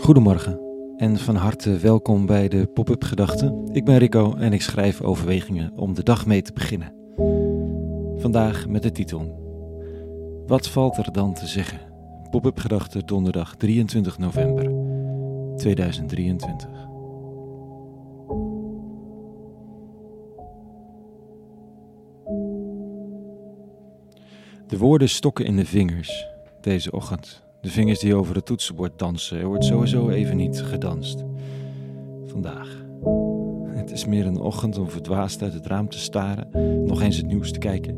Goedemorgen en van harte welkom bij de Pop-up Gedachten. Ik ben Rico en ik schrijf overwegingen om de dag mee te beginnen. Vandaag met de titel Wat valt er dan te zeggen? Pop-up Gedachten donderdag 23 november 2023. De woorden stokken in de vingers deze ochtend. De vingers die over het toetsenbord dansen. Er wordt sowieso even niet gedanst. Vandaag. Het is meer een ochtend om verdwaasd uit het raam te staren, nog eens het nieuws te kijken.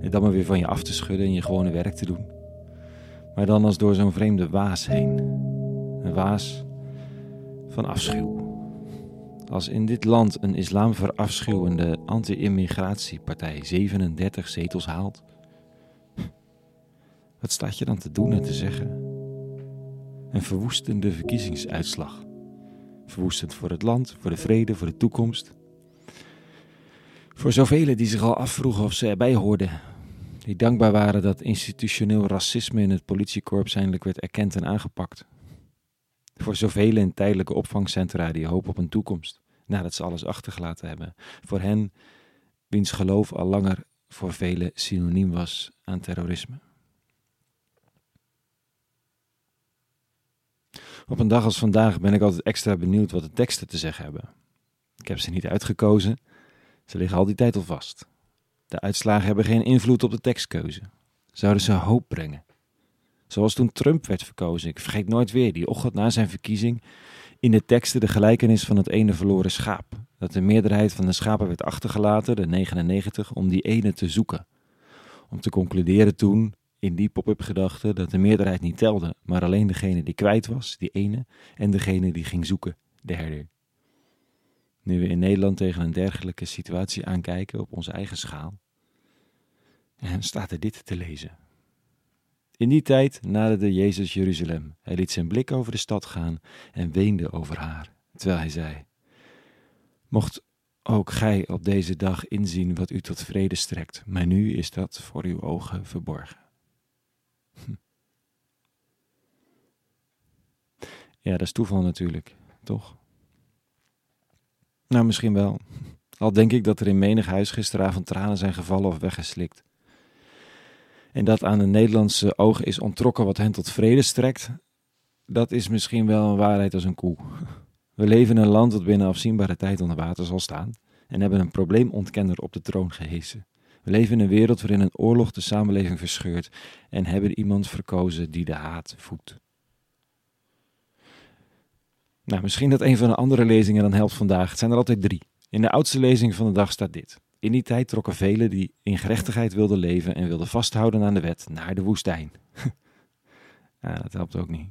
En dan maar weer van je af te schudden en je gewone werk te doen. Maar dan als door zo'n vreemde waas heen. Een waas van afschuw. Als in dit land een islamverafschuwende anti-immigratiepartij 37 zetels haalt, wat staat je dan te doen en te zeggen? Een verwoestende verkiezingsuitslag. Verwoestend voor het land, voor de vrede, voor de toekomst. Voor zoveel die zich al afvroegen of ze erbij hoorden. Die dankbaar waren dat institutioneel racisme in het politiekorps eindelijk werd erkend en aangepakt. Voor zoveel in tijdelijke opvangcentra die hoop op een toekomst, nadat ze alles achtergelaten hebben. Voor hen wiens geloof al langer voor velen synoniem was aan terrorisme. Op een dag als vandaag ben ik altijd extra benieuwd wat de teksten te zeggen hebben. Ik heb ze niet uitgekozen, ze liggen al die tijd al vast. De uitslagen hebben geen invloed op de tekstkeuze. Zouden ze hoop brengen? Zoals toen Trump werd verkozen. Ik vergeet nooit weer die ochtend na zijn verkiezing in de teksten de gelijkenis van het ene verloren schaap. Dat de meerderheid van de schapen werd achtergelaten, de 99, om die ene te zoeken. Om te concluderen toen in die pop-up gedachte dat de meerderheid niet telde, maar alleen degene die kwijt was, die ene, en degene die ging zoeken, de herder. Nu we in Nederland tegen een dergelijke situatie aankijken op onze eigen schaal, en staat er dit te lezen. In die tijd naderde Jezus Jeruzalem. Hij liet zijn blik over de stad gaan en weende over haar, terwijl hij zei: Mocht ook gij op deze dag inzien wat u tot vrede strekt, maar nu is dat voor uw ogen verborgen. Ja, dat is toeval natuurlijk, toch? Nou, misschien wel. Al denk ik dat er in menig huis gisteravond tranen zijn gevallen of weggeslikt. En dat aan de Nederlandse ogen is ontrokken wat hen tot vrede strekt, dat is misschien wel een waarheid als een koe. We leven in een land dat binnen afzienbare tijd onder water zal staan en hebben een probleemontkenner op de troon gehesen. We leven in een wereld waarin een oorlog de samenleving verscheurt en hebben iemand verkozen die de haat voedt. Nou, misschien dat een van de andere lezingen dan helpt vandaag. Het zijn er altijd drie. In de oudste lezing van de dag staat dit. In die tijd trokken velen die in gerechtigheid wilden leven en wilden vasthouden aan de wet naar de woestijn. ja, dat helpt ook niet.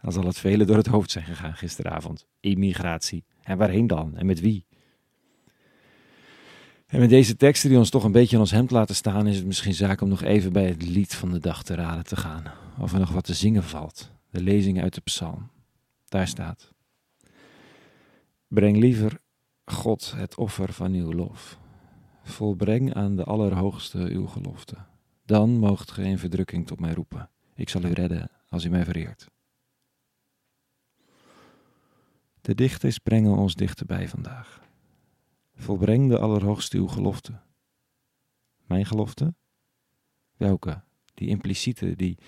Dan zal het velen door het hoofd zijn gegaan gisteravond. Immigratie. En waarheen dan? En met wie? En met deze teksten die ons toch een beetje in ons hemd laten staan, is het misschien zaak om nog even bij het lied van de dag te raden te gaan. Of er nog wat te zingen valt. De lezing uit de psalm. Daar staat: Breng liever God het offer van uw lof. Volbreng aan de Allerhoogste uw gelofte. Dan moogt ge in verdrukking tot mij roepen. Ik zal u redden als u mij vereert. De dichters brengen ons dichterbij vandaag. Volbreng de Allerhoogste uw gelofte. Mijn gelofte? Welke? Die impliciete, die,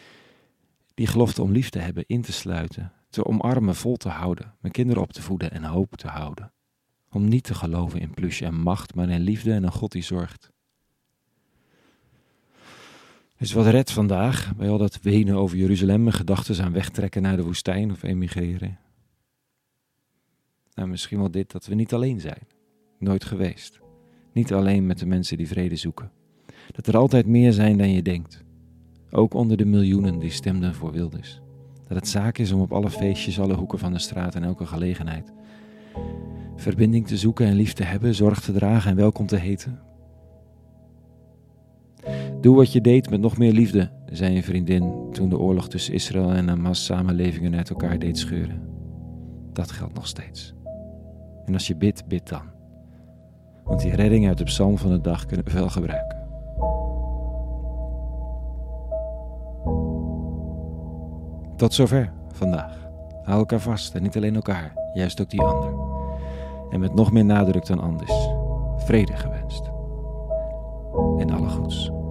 die gelofte om lief te hebben, in te sluiten, te omarmen, vol te houden, mijn kinderen op te voeden en hoop te houden. Om niet te geloven in plusje en macht, maar in liefde en een God die zorgt. Dus wat redt vandaag bij al dat wenen over Jeruzalem en gedachten aan wegtrekken naar de woestijn of emigreren? Nou, misschien wel dit dat we niet alleen zijn. Nooit geweest. Niet alleen met de mensen die vrede zoeken. Dat er altijd meer zijn dan je denkt. Ook onder de miljoenen die stemden voor Wilders. Dat het zaak is om op alle feestjes, alle hoeken van de straat en elke gelegenheid verbinding te zoeken en lief te hebben, zorg te dragen en welkom te heten. Doe wat je deed met nog meer liefde, zei een vriendin toen de oorlog tussen Israël en Hamas samenlevingen uit elkaar deed scheuren. Dat geldt nog steeds. En als je bidt, bid dan. Want die redding uit de psalm van de dag kunnen we wel gebruiken. Tot zover vandaag. Hou elkaar vast en niet alleen elkaar, juist ook die ander. En met nog meer nadruk dan anders, vrede gewenst. En alle goeds.